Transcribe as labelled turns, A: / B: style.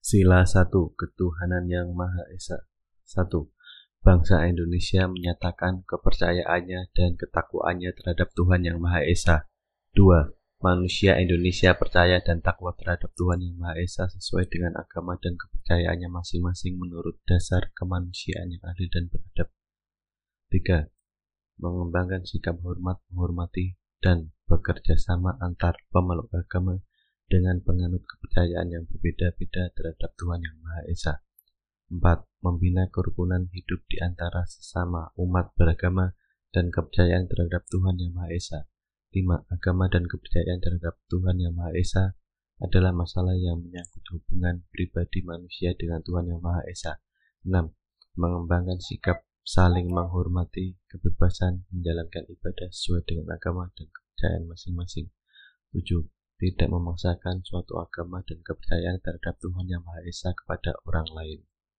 A: Sila 1. Ketuhanan Yang Maha Esa 1. Bangsa Indonesia menyatakan kepercayaannya dan ketakwaannya terhadap Tuhan Yang Maha Esa. 2. Manusia Indonesia percaya dan takwa terhadap Tuhan Yang Maha Esa sesuai dengan agama dan kepercayaannya masing-masing menurut dasar kemanusiaan yang adil dan beradab. 3. Mengembangkan sikap hormat, menghormati, dan bekerja sama antar pemeluk agama dengan penganut kepercayaan yang berbeda-beda terhadap Tuhan Yang Maha Esa. 4. Membina kerukunan hidup di antara sesama umat beragama dan kepercayaan terhadap Tuhan Yang Maha Esa. 5. Agama dan kepercayaan terhadap Tuhan Yang Maha Esa adalah masalah yang menyangkut hubungan pribadi manusia dengan Tuhan Yang Maha Esa. 6. Mengembangkan sikap saling menghormati kebebasan menjalankan ibadah sesuai dengan agama dan kepercayaan masing-masing. 7 tidak memaksakan suatu agama dan kepercayaan terhadap Tuhan Yang Maha Esa kepada orang lain.